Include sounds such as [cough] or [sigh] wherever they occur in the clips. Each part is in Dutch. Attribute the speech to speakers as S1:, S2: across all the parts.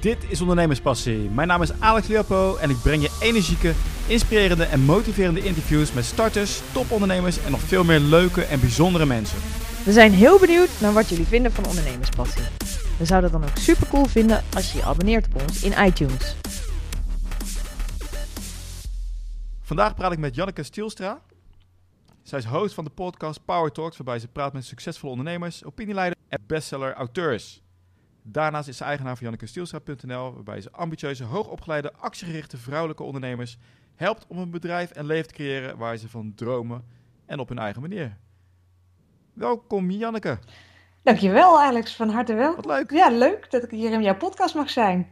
S1: Dit is Ondernemerspassie. Mijn naam is Alex Leopo en ik breng je energieke, inspirerende en motiverende interviews met starters, topondernemers en nog veel meer leuke en bijzondere mensen.
S2: We zijn heel benieuwd naar wat jullie vinden van Ondernemerspassie. We zouden het dan ook super cool vinden als je je abonneert op ons in iTunes.
S1: Vandaag praat ik met Janneke Stielstra. Zij is host van de podcast Power Talks, waarbij ze praat met succesvolle ondernemers, opinieleiders en bestseller-auteurs. Daarnaast is ze eigenaar van jannekestielstra.nl, waarbij ze ambitieuze, hoogopgeleide, actiegerichte vrouwelijke ondernemers helpt om een bedrijf en leven te creëren waar ze van dromen en op hun eigen manier. Welkom Janneke.
S2: Dankjewel Alex, van harte welkom.
S1: Wat leuk.
S2: Ja, leuk dat ik hier in jouw podcast mag zijn.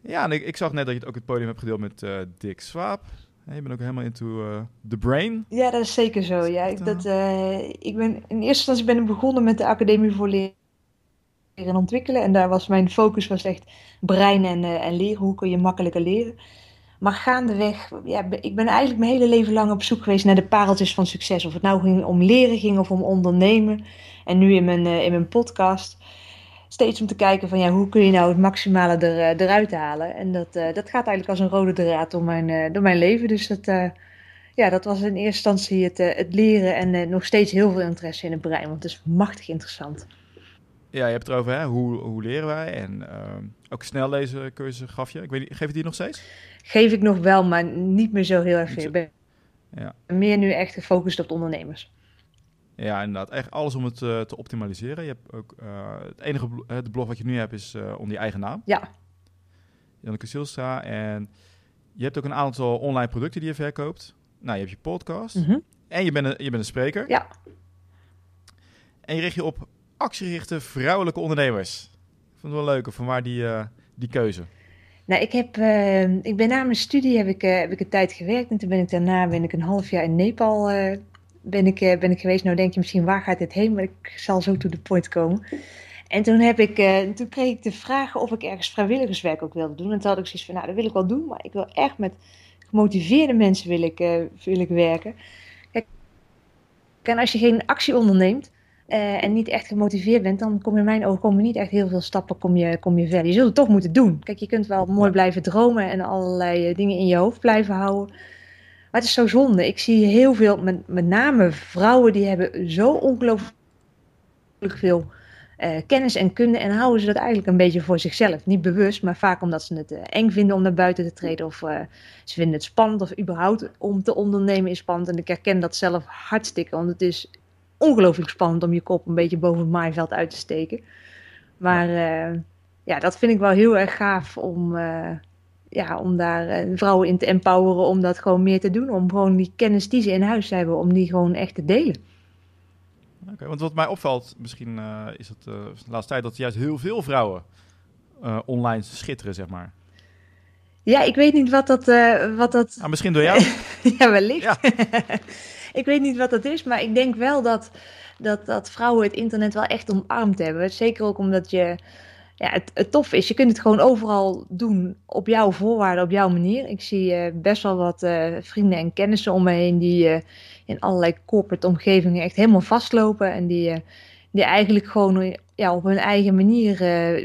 S1: Ja, en ik, ik zag net dat je het ook het podium hebt gedeeld met eh, Dick Swaap. Je bent ook helemaal into uh, the brain.
S2: Ja, dat is zeker zo. Ja, ik, dat, uh, ik ben in eerste instantie ben ik begonnen met de Academie voor Leren en Ontwikkelen. En daar was mijn focus was echt brein en, uh, en leren. Hoe kun je makkelijker leren? Maar gaandeweg, ja, ik ben eigenlijk mijn hele leven lang op zoek geweest naar de pareltjes van succes. Of het nou ging om leren ging of om ondernemen. En nu in mijn, in mijn podcast steeds om te kijken van ja, hoe kun je nou het maximale er, eruit halen. En dat, dat gaat eigenlijk als een rode draad door mijn, door mijn leven. Dus dat, ja, dat was in eerste instantie het, het leren en nog steeds heel veel interesse in het brein. Want het is machtig interessant.
S1: Ja, je hebt het over hè, hoe, hoe leren wij. En ook snel lezen cursus gaf je. Ik weet niet, geef je die nog steeds?
S2: Geef ik nog wel, maar niet meer zo heel erg veel. Ik ben
S1: ja.
S2: meer nu echt gefocust op de ondernemers.
S1: Ja, inderdaad. Echt alles om het uh, te optimaliseren. Je hebt ook, uh, het enige bl het blog wat je nu hebt is uh, onder je eigen naam.
S2: Ja.
S1: Janneke Silstra. En je hebt ook een aantal online producten die je verkoopt. Nou, je hebt je podcast.
S2: Mm -hmm.
S1: En je bent, een, je bent een spreker.
S2: Ja.
S1: En je richt je op actiegerichte vrouwelijke ondernemers. Ik vond het wel leuk. Van waar die, die keuze?
S2: Nou, ik, heb, ik ben na mijn studie heb ik, heb ik een tijd gewerkt. En toen ben ik daarna ben ik een half jaar in Nepal ben ik, ben ik geweest. Nou denk je misschien, waar gaat dit heen? Maar ik zal zo to the point komen. En toen, heb ik, toen kreeg ik de vraag of ik ergens vrijwilligerswerk ook wilde doen. En toen had ik zoiets van, nou dat wil ik wel doen. Maar ik wil echt met gemotiveerde mensen wil ik, wil ik werken. Kijk, en als je geen actie onderneemt uh, en niet echt gemotiveerd bent... dan kom je in mijn ogen kom je niet echt heel veel stappen kom je, kom je verder. Je zult het toch moeten doen. Kijk, je kunt wel mooi blijven dromen en allerlei dingen in je hoofd blijven houden... Maar het is zo zonde. Ik zie heel veel, met, met name vrouwen, die hebben zo ongelooflijk veel uh, kennis en kunde. En houden ze dat eigenlijk een beetje voor zichzelf. Niet bewust, maar vaak omdat ze het uh, eng vinden om naar buiten te treden. Of uh, ze vinden het spannend. Of überhaupt om te ondernemen is spannend. En ik herken dat zelf hartstikke. Want het is ongelooflijk spannend om je kop een beetje boven het maaiveld uit te steken. Maar ja, dat vind ik wel heel erg gaaf om ja, om daar uh, vrouwen in te empoweren om dat gewoon meer te doen. Om gewoon die kennis die ze in huis hebben, om die gewoon echt te delen.
S1: Oké, okay, want wat mij opvalt, misschien is het de laatste tijd dat juist heel veel vrouwen online schitteren, zeg maar.
S2: Ja, ik weet niet wat dat... wat dat...
S1: Ah, misschien door jou? [laughs]
S2: ja, wellicht. Ja. [laughs] ik weet niet wat dat is, maar ik denk wel dat, dat, dat vrouwen het internet wel echt omarmd hebben. Zeker ook omdat je ja, het, tof is, je kunt het gewoon overal doen op jouw voorwaarden, op jouw manier. Ik zie uh, best wel wat uh, vrienden en kennissen om me heen die uh, in allerlei corporate omgevingen echt helemaal vastlopen. En die, die eigenlijk gewoon ja, op hun eigen manier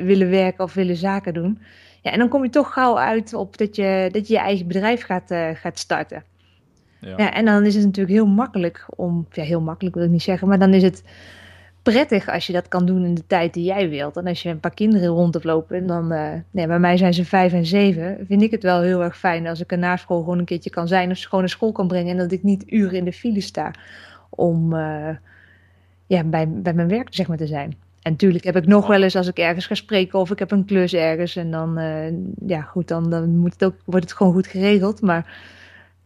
S2: willen werken of willen zaken doen. Ja, en dan kom je toch gauw uit op dat je dat je, je eigen bedrijf gaat, gaat starten. Ja. ja. en dan is het natuurlijk heel makkelijk om, ja, heel makkelijk wil ik niet zeggen, maar dan is het prettig als je dat kan doen in de tijd die jij wilt. En als je een paar kinderen rond hebt lopen, dan, uh, nee, bij mij zijn ze vijf en zeven, vind ik het wel heel erg fijn als ik er na school gewoon een keertje kan zijn of ze gewoon naar school kan brengen en dat ik niet uren in de file sta om uh, ja, bij, bij mijn werk zeg maar, te zijn. En natuurlijk heb ik nog wel eens als ik ergens ga spreken of ik heb een klus ergens en dan, uh, ja goed, dan, dan moet het ook, wordt het gewoon goed geregeld. Maar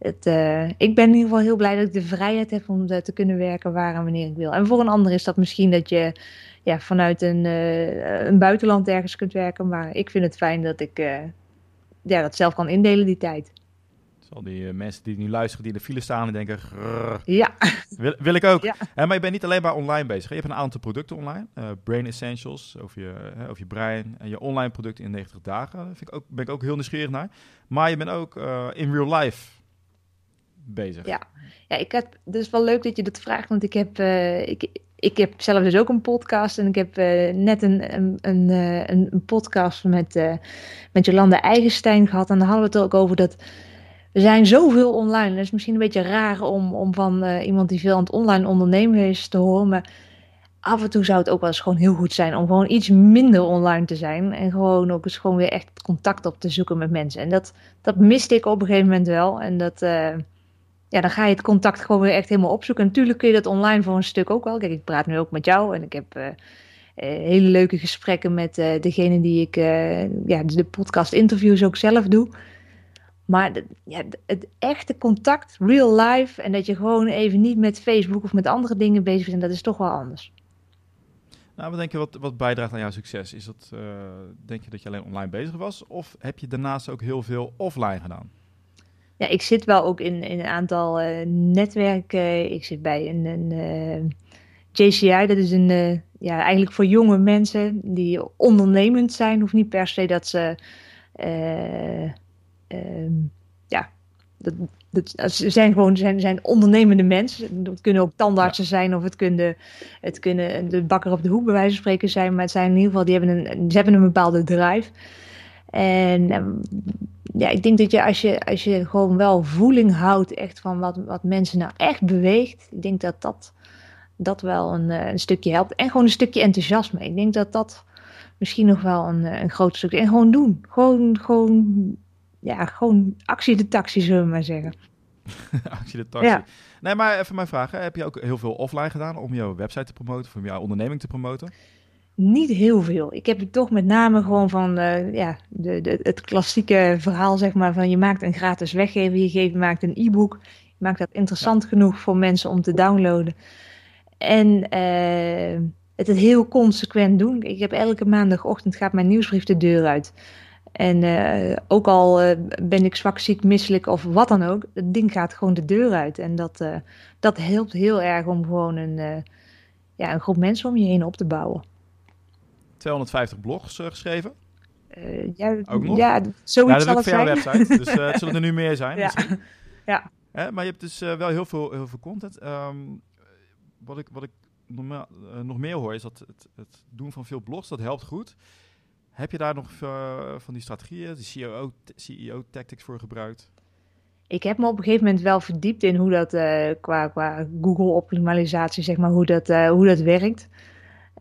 S2: het, uh, ik ben in ieder geval heel blij dat ik de vrijheid heb om te kunnen werken waar en wanneer ik wil. En voor een ander is dat misschien dat je ja, vanuit een, uh, een buitenland ergens kunt werken. Maar ik vind het fijn dat ik uh, ja, dat zelf kan indelen, die tijd.
S1: Zal die mensen die nu luisteren, die in de file staan en denken...
S2: Ja.
S1: Wil, wil ik ook. Ja. maar je bent niet alleen maar online bezig. Je hebt een aantal producten online. Brain Essentials, over je, over je brein. En je online producten in 90 dagen. Daar vind ik ook, ben ik ook heel nieuwsgierig naar. Maar je bent ook in real life bezig.
S2: Ja, ja ik heb, dus wel leuk dat je dat vraagt, want ik heb, uh, ik, ik heb zelf dus ook een podcast en ik heb net een, een, een, een, podcast met, met Jolanda Eigenstein gehad. En daar hadden we het ook over dat we zijn zoveel online. Het is misschien een beetje raar om, om van iemand die veel aan het online ondernemen is te horen. Maar af en toe zou het ook wel eens gewoon heel goed zijn om gewoon iets minder online te zijn. En gewoon ook eens gewoon weer echt contact op te zoeken met mensen. En dat, dat miste ik op een gegeven moment wel. En dat, uh, ja, dan ga je het contact gewoon weer echt helemaal opzoeken. En natuurlijk kun je dat online voor een stuk ook wel. Kijk, ik praat nu ook met jou en ik heb uh, hele leuke gesprekken met uh, degene die ik, ja, de podcast interviews ook zelf doe. Maar ja, het echte contact, real life, en dat je gewoon even niet met Facebook of met andere dingen bezig bent, dat is toch wel anders.
S1: Nou, wat denk je wat, wat bijdraagt aan jouw succes? Is dat, denk je dat je alleen online bezig was? Of heb je daarnaast ook heel veel offline gedaan?
S2: Ja, ik zit wel ook in, in een aantal uh, netwerken. Ik zit bij een, een uh, eh, JCI, dat is een, ja, eigenlijk voor jonge mensen die ondernemend zijn. Hoeft niet per se dat ze ehm, ja, dat, dat, ze zijn gewoon zijn, zijn ondernemende mensen. Het kunnen ook tandartsen zijn of het kunnen, het kunnen de bakker op de hoek bij wijze van spreken zijn. Maar het zijn in ieder geval, die hebben een, ze hebben een bepaalde drive. En ehm, ja, ik denk dat je als, je als je gewoon wel voeling houdt echt van wat, wat mensen nou echt beweegt. Ik denk dat dat, dat wel een, eh, een stukje helpt. En gewoon een stukje enthousiasme. Ik denk dat dat misschien nog wel een, een groot stukje. En gewoon doen. Gewoon, gewoon ja, gewoon actie de taxi, zullen we maar zeggen. [laughs]
S1: actie de taxi. Ja. Nee, maar even mijn vraag. Heb je ook heel veel offline gedaan om jouw website te promoten, of om jouw onderneming te promoten?
S2: Niet heel veel. Ik heb het toch met name gewoon van uh, ja, de, de, het klassieke verhaal, zeg maar, van je maakt een gratis weggever, je geeft, maakt een e-book, je maakt dat interessant genoeg voor mensen om te downloaden. En uh, het, het heel consequent doen. Ik heb elke maandagochtend gaat mijn nieuwsbrief de deur uit. En uh, ook al uh, ben ik zwak, ziek, misselijk of wat dan ook, het ding gaat gewoon de deur uit. En dat, uh, dat helpt heel erg om gewoon een, ja, een groep mensen om je heen op te bouwen.
S1: 250 blogs geschreven?
S2: ja, ook nog? Ja, zoiets dat is
S1: voor jouw website, dus het [laughs] zullen er nu meer zijn.
S2: ja. [laughs] ja.
S1: maar je hebt dus wel heel veel, heel veel content. Um, wat ik, wat ik nog, nog meer hoor is dat het, het doen van veel blogs, dat helpt goed. Heb je daar nog uh, van die strategieën, die CEO, CEO tactics voor gebruikt?
S2: Ik heb me op een gegeven moment wel verdiept in hoe dat uh, qua, qua Google optimalisatie, zeg maar, hoe dat, uh, hoe dat werkt.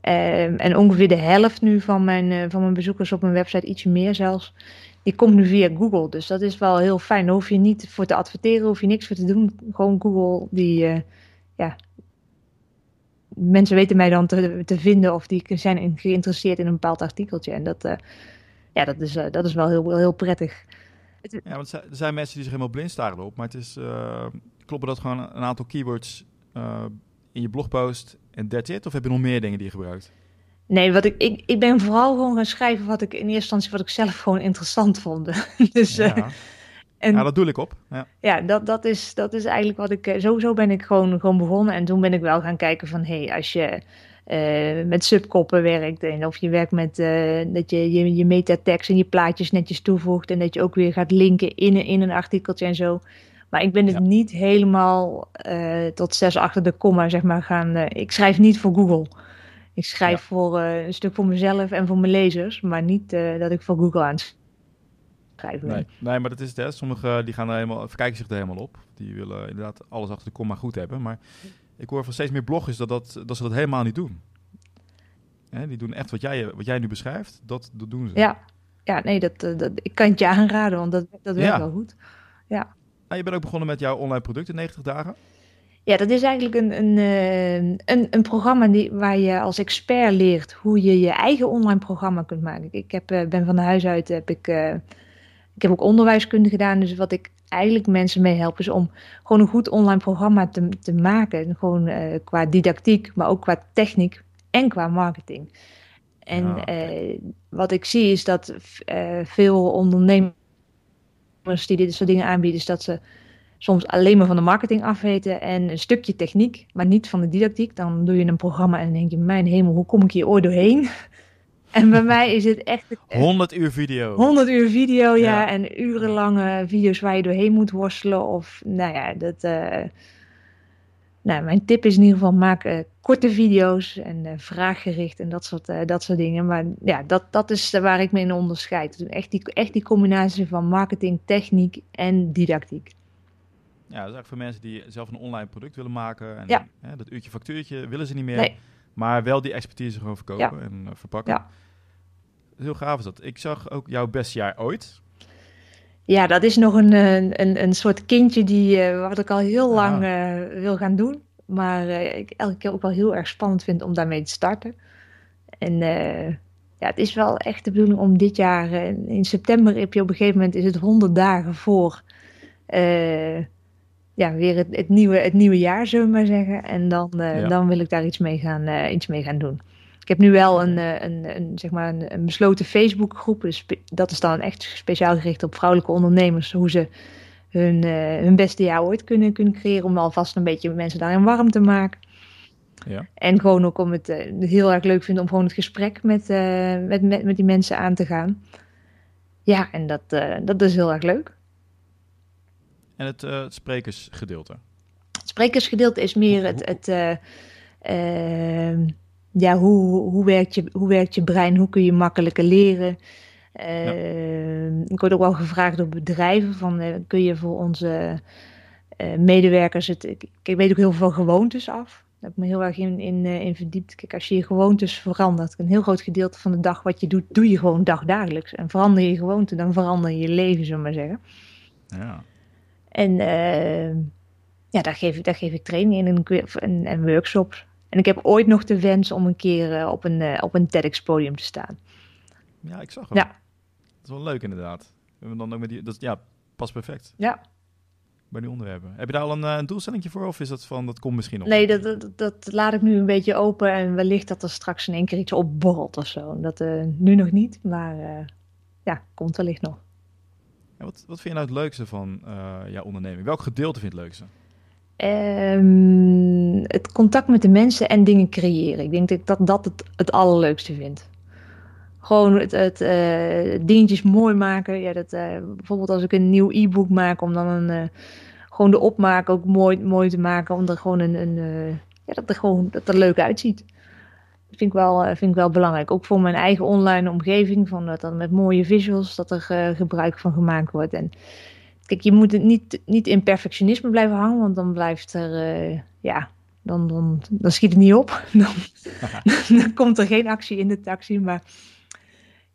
S2: Um, en ongeveer de helft nu van mijn, van mijn bezoekers op mijn website, iets meer zelfs, die komt nu via Google. Dus dat is wel heel fijn. Daar hoef je niet voor te adverteren, hoef je niks voor te doen. Gewoon Google, die, ja, mensen weten mij dan te, te, vinden of die zijn geïnteresseerd in een bepaald artikeltje. En dat, uh, ja, dat, is, dat is wel heel, heel prettig.
S1: Ja, want er zijn mensen die zich helemaal blind staren op. Maar het is, kloppen dat gewoon een aantal keywords in je blogpost en that's it? Of heb je nog meer dingen die je gebruikt?
S2: Nee, wat ik, ik, ik ben vooral gewoon gaan schrijven wat ik in eerste instantie wat ik zelf gewoon interessant vond. [laughs] dus ja.
S1: En, ja, dat doe ik op. Ja,
S2: ja dat, dat, is, dat is eigenlijk wat ik... Eh, sowieso ben ik gewoon, gewoon begonnen. En toen ben ik wel gaan kijken van... Hé, hey, als je uh, met subkoppen werkt... En of je werkt met... Uh, dat je je, je metatekst en je plaatjes netjes toevoegt... En dat je ook weer gaat linken in, in een artikeltje en zo... Maar ik ben het niet helemaal uh, tot zes achter de komma, zeg maar, gaan... ik schrijf niet voor Google. Ik schrijf ja. voor een stuk voor mezelf en voor mijn lezers, maar niet dat ik voor Google aan
S1: Nee, nee maar dat is het. Hè. Sommigen die gaan er helemaal, verkijken zich er helemaal op. Die willen inderdaad alles achter de komma goed hebben. Maar ik hoor van steeds meer bloggers dat, dat, dat ze dat helemaal niet doen. Hè, die doen echt wat jij, wat jij nu beschrijft, dat, dat doen ze.
S2: Ja, ja nee, dat, eh, dat, ik kan het je aanraden, want dat, dat werkt wel goed. Ja.
S1: Nou, je bent ook begonnen met jouw online product in 90 dagen.
S2: Ja, dat is eigenlijk een, een, eh, een, een programma die, waar je als expert leert hoe je je eigen online programma kunt maken. Ik heb, eh, ben van de huis uit heb ik ik heb ook onderwijskunde gedaan, dus wat ik eigenlijk mensen mee help is om gewoon een goed online programma te, te maken. Gewoon uh, qua didactiek, maar ook qua techniek en qua marketing. En uh, wat ik zie is dat uh, veel ondernemers die dit soort dingen aanbieden, is dat ze soms alleen maar van de marketing afweten en een stukje techniek, maar niet van de didactiek. Dan doe je een programma en dan denk je, mijn hemel, hoe kom ik hier ooit doorheen? [laughs] En bij mij is het echt...
S1: 100 uur video.
S2: 100 uur video, ja. En urenlange video's waar je doorheen moet worstelen. Of, nou ja, dat... Uh, nou, mijn tip is in ieder geval maak uh, korte video's en uh, vraaggericht en dat soort, uh, dat soort dingen. Maar ja, dat, dat is waar ik me in onderscheid. Echt die, echt die combinatie van marketing, techniek en didactiek.
S1: Ja, dat is eigenlijk voor mensen die zelf een online product willen maken. En
S2: Ja.
S1: hè, dat uurtje factuurtje willen ze niet meer.
S2: Nee.
S1: Maar wel die expertise gewoon verkopen en eh, verpakken.
S2: Ja.
S1: Heel gaaf is dat. Ik zag ook jouw beste jaar ooit.
S2: Ja, dat is nog een, een, een, soort kindje die, eh, wat ik al heel lang eh, wil gaan doen. Maar eh, ik elke keer ook wel heel erg spannend vind om daarmee te starten. En ja, het is wel echt de bedoeling om dit jaar, in september heb je op een gegeven moment, is het 100 dagen voor ja, weer het, het, nieuwe, het nieuwe jaar, zullen we maar zeggen. En dan,
S1: Ja.
S2: dan wil ik daar iets mee gaan, iets mee gaan doen. Ik heb nu wel een, eh, een, een, zeg maar een, een besloten Facebookgroep. Dus dat is dan echt speciaal gericht op vrouwelijke ondernemers. Hoe ze hun, eh, hun beste jaar ooit kunnen, kunnen creëren. Om alvast een beetje mensen daarin warm te maken.
S1: Ja.
S2: En gewoon ook om het eh, heel erg leuk vinden om gewoon het gesprek met, met, met, met die mensen aan te gaan. Ja, en dat, dat is heel erg leuk.
S1: En het, het sprekersgedeelte.
S2: Het sprekersgedeelte is meer het, het eh, ehm, ja, hoe, hoe, werkt je, hoe werkt je brein, hoe kun je makkelijker leren. Ehm, Ik word ook wel gevraagd door bedrijven van eh, kun je voor onze eh, medewerkers het. Ik, ik weet ook heel veel gewoontes af. Daar heb ik me heel erg in, in, eh, in verdiept. Kijk, als je je gewoontes verandert, een heel groot gedeelte van de dag wat je doet, doe je gewoon dagdagelijks. En verander je gewoonte, dan verander je je leven, zullen we maar zeggen.
S1: Ja.
S2: En ja, daar geef, ik, daar geef ik training in en, ik- en, en workshops. En ik heb ooit nog de wens om een keer eh, op een, eh, op een TEDx-podium te staan.
S1: ja, ik zag hem.
S2: Ja.
S1: Dat is wel leuk inderdaad. We hebben dan ook met die, dat, ja, past perfect
S2: Ja.
S1: bij die onderwerpen. Heb je daar al een, eh, een doelstelling voor of is dat van, dat komt misschien nog?
S2: Nee, dat, dat, dat laat ik nu een beetje open en wellicht dat er straks in één keer iets opborrelt of zo. Dat nu nog niet, maar ja, komt wellicht nog.
S1: Ja, wat, wat vind je nou het leukste van jouw onderneming? Welk gedeelte vind je het leukste?
S2: Ehm, het contact met de mensen en dingen creëren. Ik denk dat ik dat, dat het, het allerleukste vind. Gewoon het, het eh, dingetjes mooi maken. Ja, dat, eh, bijvoorbeeld als ik een nieuw e-book maak, om dan een, eh, gewoon de opmaak ook mooi, mooi te maken. Om er gewoon een, een ja, dat er gewoon dat er leuk uitziet. Dat vind ik, wel, vind ik wel belangrijk. Ook voor mijn eigen online omgeving. Van dat dan met mooie visuals, dat er gebruik van gemaakt wordt. En Kijk, je moet het niet, niet in perfectionisme blijven hangen, want dan blijft er, eh, ja, dan, dan, dan schiet het niet op. [laughs] Dan, [laughs] dan komt er geen actie in de taxi. Maar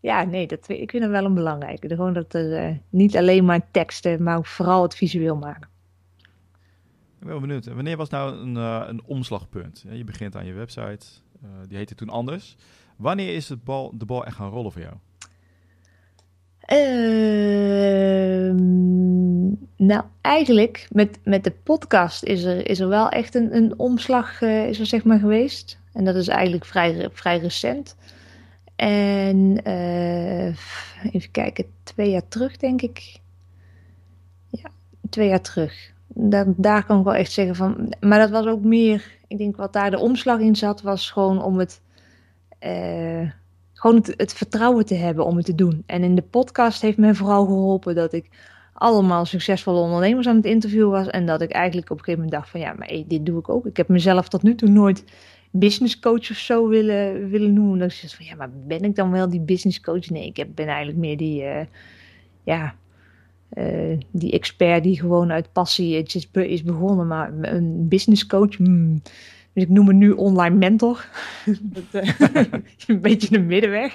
S2: ja, nee, dat, ik vind het wel een belangrijke. Gewoon dat er eh, niet alleen maar teksten, maar ook vooral het visueel maken.
S1: Ik ben wel benieuwd. En Wanneer was nou een, eh, een omslagpunt? Je begint aan je website, die heette toen anders. Wanneer is het bal, de bal echt gaan rollen voor jou?
S2: Ehm, nou, eigenlijk met, met de podcast is er, is er wel echt een, een omslag eh, is er, zeg maar, geweest. En dat is eigenlijk vrij, vrij recent. En eh, even kijken, twee jaar terug denk ik. Ja, twee jaar terug. Daar, daar kan ik wel echt zeggen van. Maar dat was ook meer. Ik denk wat daar de omslag in zat, was gewoon om het. eh, gewoon het, het vertrouwen te hebben om het te doen. En in de podcast heeft mij vooral geholpen dat ik allemaal succesvolle ondernemers aan het interviewen was. En dat ik eigenlijk op een gegeven moment dacht van ja, maar hey, dit doe ik ook. Ik heb mezelf tot nu toe nooit business coach of zo willen, willen noemen. Dat ik zeg van ja, maar ben ik dan wel die business coach? Nee, ik heb, ben eigenlijk meer die, eh, ja, eh, die expert die gewoon uit passie is, be- is begonnen. Maar een business coach, hmm. dus ik noem me nu online mentor. [laughs] dat, eh, [laughs] een beetje de middenweg.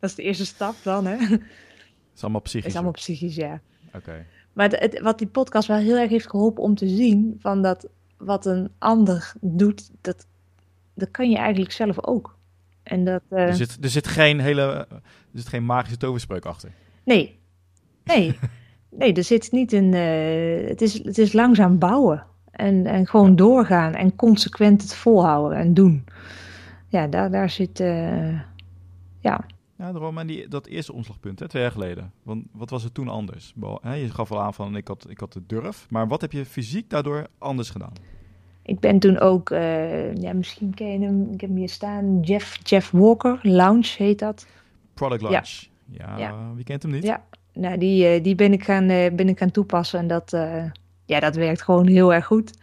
S2: Dat is de eerste stap dan, hè.
S1: Het is allemaal psychisch.
S2: is allemaal psychisch, ja. Maar het, het- wat die podcast wel heel erg heeft geholpen om te zien, van dat wat een ander doet, dat, dat kan je eigenlijk zelf ook. En dat, eh,
S1: Er, zit, er zit geen hele, er zit geen magische toverspreuk achter.
S2: nee, nee, [laughs] nee, er zit niet een, eh, het, is, het is langzaam bouwen. En, en gewoon doorgaan en consequent het volhouden en doen. Ja, daar, daar zit, eh, ja,
S1: Ja, daarom en die, dat eerste omslagpunt, hè, twee jaar geleden. Want wat was er toen anders? Je gaf al aan van ik had, ik had de durf. Maar wat heb je fysiek daardoor anders gedaan?
S2: Ik ben toen ook, eh, ja, misschien ken je hem, ik heb hem hier staan, Jeff, Jeff Walker, Lounge heet dat.
S1: Product launch. Ja,
S2: Ja.
S1: wie kent hem niet?
S2: Ja. Nou, die, eh, die ben, ik gaan, eh, ben ik gaan toepassen en dat, ja, dat werkt gewoon heel erg goed.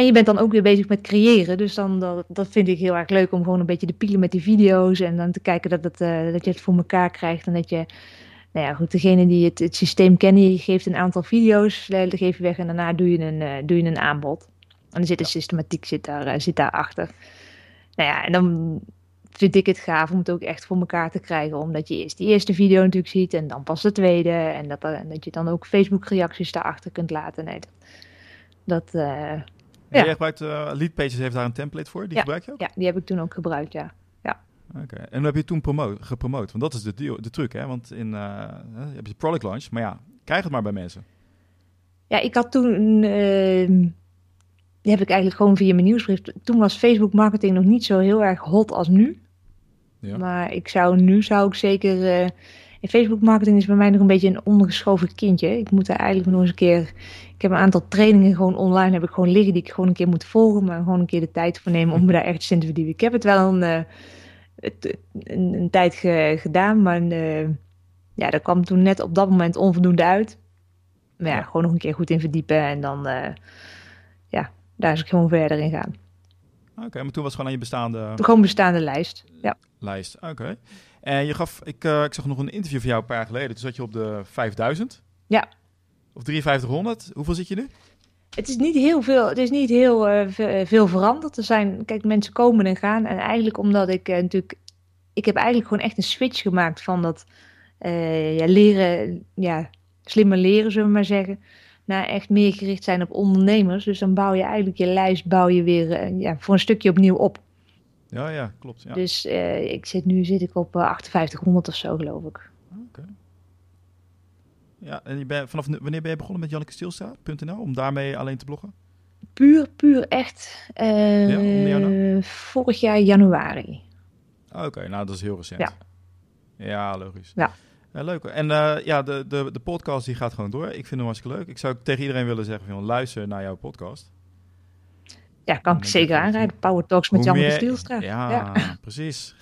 S2: En je bent dan ook weer bezig met creëren. Dus dan, dat, dat vind ik heel erg leuk om gewoon een beetje te pielen met die video's. En dan te kijken dat, het, uh, dat je het voor elkaar krijgt. En dat je, nou ja, goed, degene die het, het systeem kennen, die geeft een aantal video's, dat geef je weg en daarna doe je een, uh, doe je een aanbod. En er zit een systematiek zit daar, uh, zit daar achter. Nou ja, en dan vind ik het gaaf om het ook echt voor elkaar te krijgen. Omdat je eerst die eerste video natuurlijk ziet en dan pas de tweede. En dat, en dat je dan ook Facebook reacties daarachter kunt laten. Nee, dat... dat
S1: uh, ja. Jij gebruikt uh, Leadpages, heeft daar een template voor? Die
S2: ja,
S1: gebruik je ook?
S2: Ja, die heb ik toen ook gebruikt, ja. ja.
S1: Oké, en heb je toen gepromoot? Want dat is de, de truc, hè? Want in uh, heb je product launch, maar ja, krijg het maar bij mensen.
S2: Ja, ik had toen, uh, die heb ik eigenlijk gewoon via mijn nieuwsbrief. Toen was Facebook marketing nog niet zo heel erg hot als nu. Ja. Maar ik zou nu zou ik zeker. Uh, Facebook marketing is bij mij nog een beetje een ondergeschoven kindje. Ik moet er eigenlijk nog eens een keer. Ik heb een aantal trainingen gewoon online heb ik gewoon liggen die ik gewoon een keer moet volgen, maar gewoon een keer de tijd voor nemen om me daar echt in te verdiepen. Ik heb het wel een, uh, een, een, tijd ge, gedaan, maar uh, ja, dat kwam toen net op dat moment onvoldoende uit. Maar ja, gewoon nog een keer goed in verdiepen en dan ja, daar is ik gewoon verder in gaan.
S1: Oké, maar toen was gewoon aan je bestaande...
S2: Gewoon bestaande lijst, ja.
S1: Lijst, oké. En je gaf, ik, uh, ik zag nog een interview van jou een paar jaar geleden. Toen zat je op de 5000.
S2: Ja.
S1: Of 5300. Hoeveel zit je nu?
S2: Het is niet heel veel, het is niet heel uh, veel veranderd. Er zijn, kijk, mensen komen en gaan. En eigenlijk omdat ik uh, natuurlijk, ik heb eigenlijk gewoon echt een switch gemaakt van dat ja, leren, ja, slimmer leren, zullen we maar zeggen naar echt meer gericht zijn op ondernemers. Dus dan bouw je eigenlijk je lijst bouw je weer ja, voor een stukje opnieuw op.
S1: Ja, ja, klopt. Ja.
S2: Dus uh, ik zit, nu zit ik op uh, 5800 of zo, geloof ik.
S1: Oké. Okay. Ja, en je bent, vanaf wanneer ben je begonnen met jannekestilstra.nl om daarmee alleen te bloggen?
S2: Puur, puur echt ja, vorig jaar januari.
S1: Oké, nou dat is heel recent.
S2: Ja.
S1: Ja, logisch.
S2: Ja.
S1: Ja, leuk. En uh, ja, de, de, de podcast die gaat gewoon door. Ik vind hem hartstikke leuk. Ik zou tegen iedereen willen zeggen van luister naar jouw podcast.
S2: Ja, kan ik zeker aanrijden. Power Talks met Jan de Stielstra.
S1: Ja, ja. precies.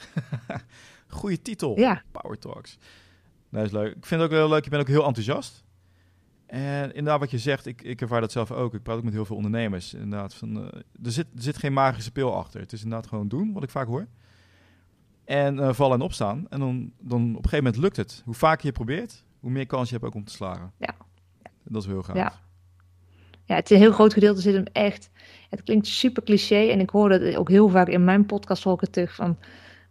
S1: [laughs] Goeie titel.
S2: Ja.
S1: Power Talks. Dat is leuk. Ik vind het ook heel leuk. Je bent ook heel enthousiast. En inderdaad, wat je zegt, ik, ik ervaar dat zelf ook. Ik praat ook met heel veel ondernemers. Inderdaad, van, uh, er, zit, er zit geen magische pil achter. Het is inderdaad gewoon doen, wat ik vaak hoor. En uh, vallen en opstaan. En dan, dan op een gegeven moment lukt het. Hoe vaker je probeert, hoe meer kans je hebt ook om te slagen.
S2: Ja.
S1: Dat is heel gaaf.
S2: Ja. ja, het is een heel groot gedeelte zit hem echt... Het klinkt super cliché en ik hoor dat ook heel vaak in mijn podcast ook terug van...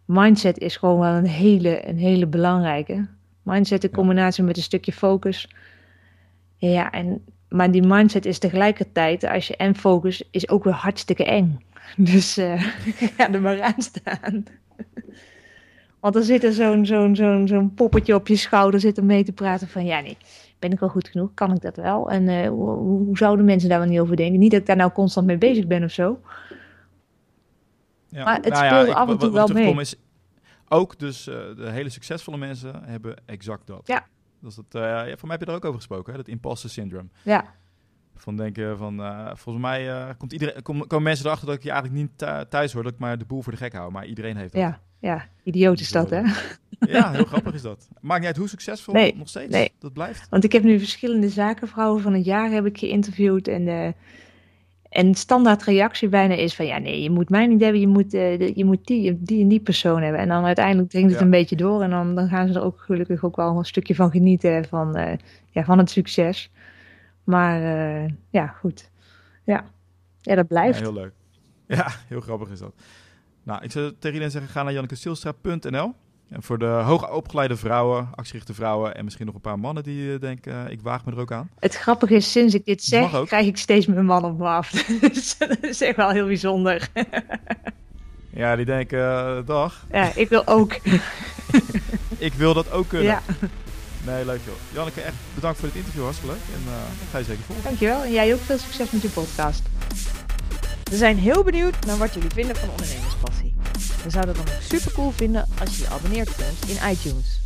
S2: Mindset is gewoon wel een hele, een hele belangrijke. Mindset in combinatie met een stukje focus. Ja, en, maar die mindset is tegelijkertijd, als je en focus, is ook weer hartstikke eng. [laughs] Dus uh, [laughs] ga er maar aan staan. [laughs] Want er zit er zo'n zo'n zo'n zo'n poppetje op je schouder zitten mee te praten van ja nee, ben ik wel goed genoeg? Kan ik dat wel? En uh, hoe, hoe, zouden mensen daar wel niet over denken? Niet dat ik daar nou constant mee bezig ben of zo. Ja. Maar het nou speelt ja, af en toe wel mee. Is,
S1: ook dus uh, de hele succesvolle mensen hebben exact dat.
S2: Ja.
S1: Dat is het, uh, ja, voor mij heb je er ook over gesproken, hè? dat imposter syndrome.
S2: Ja.
S1: Van denken van, volgens mij komt iedereen, kom, komen mensen erachter dat ik je eigenlijk niet thuis hoor, dat ik maar de boel voor de gek hou. Maar iedereen heeft dat.
S2: Ja. Ja, idioot is dat, hè?
S1: Ja, heel [laughs] grappig is dat. Maakt niet uit hoe succesvol, nee, nog steeds. Nee. Dat blijft.
S2: Want ik heb nu verschillende zakenvrouwen van het jaar heb ik geïnterviewd. En, uh, en standaard reactie bijna is van... Ja, nee, je moet mij niet hebben. Je moet, uh, je moet die, die en die persoon hebben. En dan uiteindelijk dringt het ja. een beetje door. En dan, dan gaan ze er ook gelukkig ook wel een stukje van genieten. Van, uh, ja, van het succes. Maar ja, goed. Ja. ja, dat blijft.
S1: Ja, heel leuk. Ja, heel grappig is dat. Nou, ik zou tegen iedereen zeggen, ga naar jannekestielstra.nl. En voor de hoogopgeleide vrouwen, actierichte vrouwen en misschien nog een paar mannen die uh, denken, uh, ik waag me er ook aan.
S2: Het grappige is, sinds ik dit zeg, krijg ik steeds meer mannen op me af. [laughs] Dus dat is echt wel heel bijzonder. [laughs]
S1: ja, die denken, uh, dag.
S2: Ja, ik wil ook. [laughs]
S1: ik wil dat ook kunnen. Ja. Nee, leuk joh. Janneke, echt bedankt voor dit interview, hartstikke leuk. En ga je zeker volgen.
S2: Dankjewel. En jij ook veel succes met je podcast. We zijn heel benieuwd naar wat jullie vinden van ondernemerspassie. We zouden het dan ook super cool vinden als je je abonneert ons in iTunes.